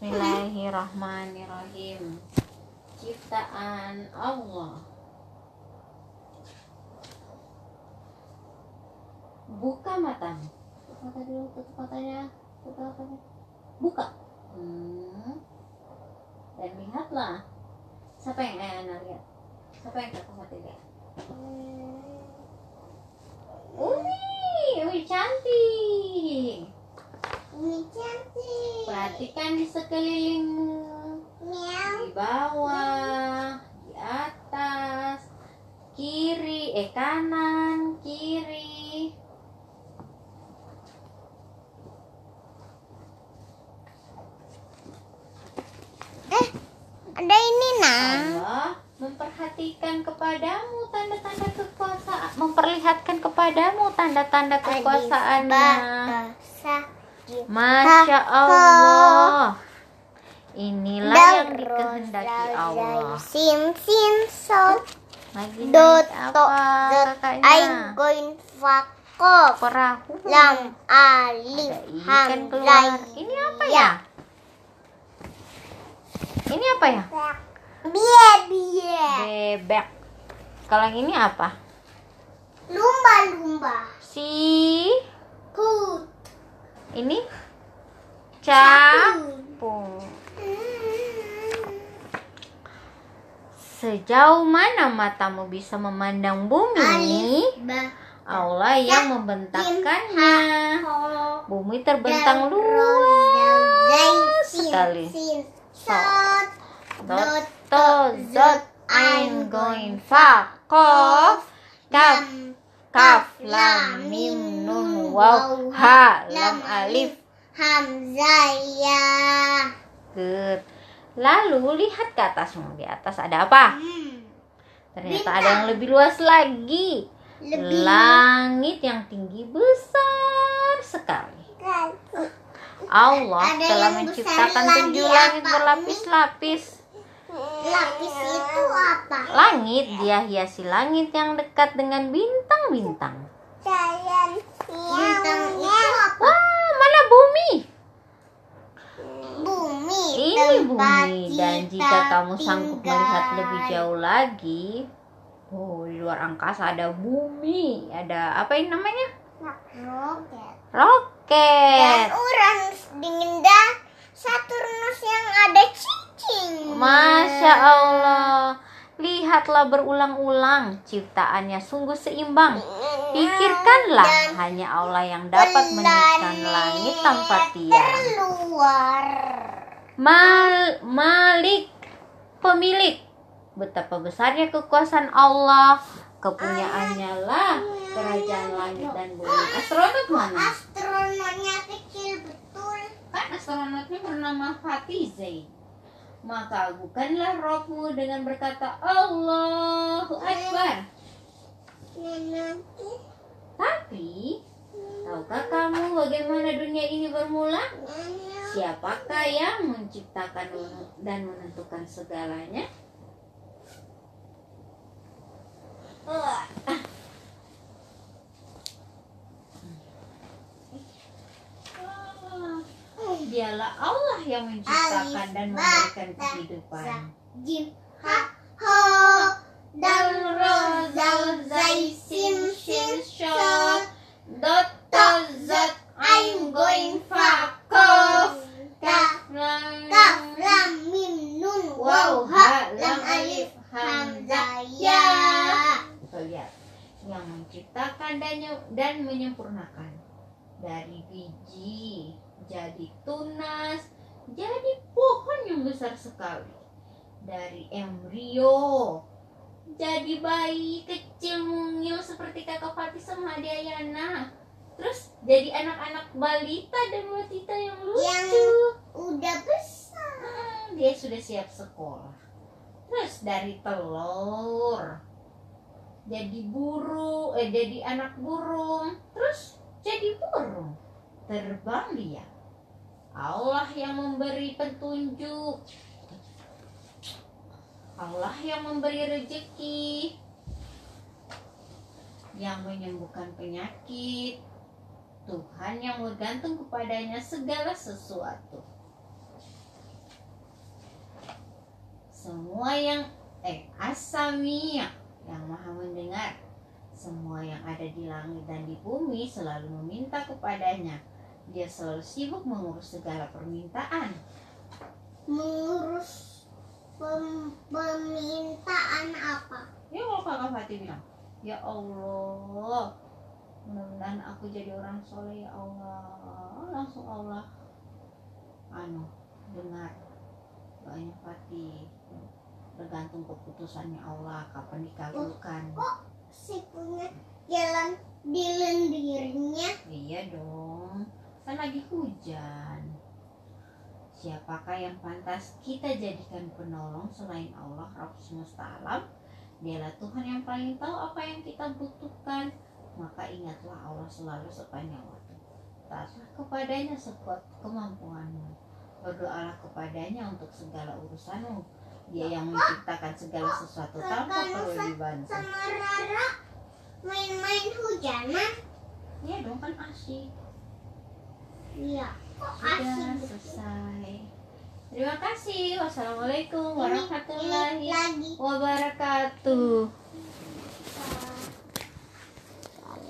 Bismillahirrahmanirrahim. Ciptaan Allah. Buka matamu. Tutup mata dulu, tutup matanya. Tutup matanya. Buka. Hmm. Dan lihatlah. Siapa yang ayah Ana lihat? Siapa yang kakak mati lihat? Umi, Perhatikan di sekelilingmu. Di bawah, di atas, kiri, eh kanan, kiri. Ada ini nah. Allah memperhatikan kepadamu tanda-tanda kekuasaan, memperlihatkan kepadamu tanda-tanda kekuasaannya. Masya Allah. Inilah yang dikehendaki Allah. Sim sim so Lagi naik to I going fakov Perahu. lam alif ham keluar. zai Ini apa ya? Ini apa ya? Bie bie Bebek. Kalau yang ini apa? lumba lumba Si put ini capung. Sejauh mana matamu bisa memandang bumi? Allah yang membentangkannya. Bumi terbentang luas sekali. sin, sot Dot, to, zot, ain, goin, fa, kof, kaf, lam kaf, lam, mim, nun, waw, ha, lam, alif. hamzah ya Good. Lalu lihat ke atasmu. Di atas ada apa? hmm. Ternyata Bintang. ada yang lebih luas lagi. lebih Langit yang tinggi besar sekali. Allah Ada telah menciptakan tujuh langit berlapis-lapis. lapis itu apa Langit dia hiasi langit yang dekat dengan bintang-bintang. bintang itu apa Wah, mana bumi? Ini bumi dan jika kamu sanggup melihat lebih jauh lagi, oh di luar angkasa ada bumi, ada apa ini namanya? roket dan Roket. Uranus dingin dan Saturnus yang ada cicing Masya Allah. Lihatlah berulang-ulang ciptaannya sungguh seimbang. Pikirkanlah hanya Allah yang dapat meninggikan langit tanpa tiang. Keluar Mal, Malik, pemilik. Betapa besarnya kekuasaan Allah. Kepunyaannya lah kerajaan langit dan bumi. Astronot mana? Astronotnya kecil betul Kan astronotnya bernama Fatih. Maka bukanlah rohmu dengan berkata Allahu Akbar. Nanti Tapi, tahukah kamu bagaimana dunia ini bermula? Siapakah yang menciptakan dan menentukan segalanya? Dialah Allah yang menciptakan dan memberikan kehidupan. Jim ha ho dal ro zal zai sim shin shot dot to zot I'm going fa kof kaf kaf lam mim nun waw ha lam alif hamzah ya Tuh, lihat. yang menciptakan dan menyempurnakan. Dari biji jadi tunas jadi pohon yang besar sekali. Dari embrio jadi bayi kecil mungil seperti kakak Fatih sama Ade Ayana. Terus jadi anak-anak balita dan wanita yang lucu. Yang- udah besar. Hmm, dia sudah siap sekolah. Terus dari telur jadi burung, eh jadi anak burung, terus jadi burung. Terbang dia. Allah yang memberi petunjuk. Allah yang memberi rezeki. Yang menyembuhkan penyakit. Tuhan yang bergantung kepadanya segala sesuatu. semua yang eh asamia yang maha mendengar. Semua yang ada di langit dan di bumi selalu meminta kepadanya. Dia selalu sibuk mengurus segala permintaan. Mengurus pem- permintaan apa? ya kalau kakak Fatih bilang ya Allah mudah-mudahan aku jadi orang soleh ya Allah. Langsung Allah anu dengar. Doanya Fatih tergantung keputusannya Allah kapan dikabulkan. Si punya jalan di lendirnya. iya dong kan lagi hujan. Siapakah yang pantas kita jadikan penolong selain Allah Rabb semesta alam? Dialah Tuhan yang paling tahu apa yang kita butuhkan. Maka ingatlah Allah selalu sepanjang waktu. Taatlah kepadanya sekuat kemampuanmu. Berdoalah kepadanya untuk segala urusanmu. Dia yang menciptakan segala sesuatu tanpa perlu dibantu. Sama Rara main-main hujanan. iya dong kan asyik Iya. Kok Sudah asik selesai. Terima kasih. Wassalamualaikum warahmatullahi wabarakatuh.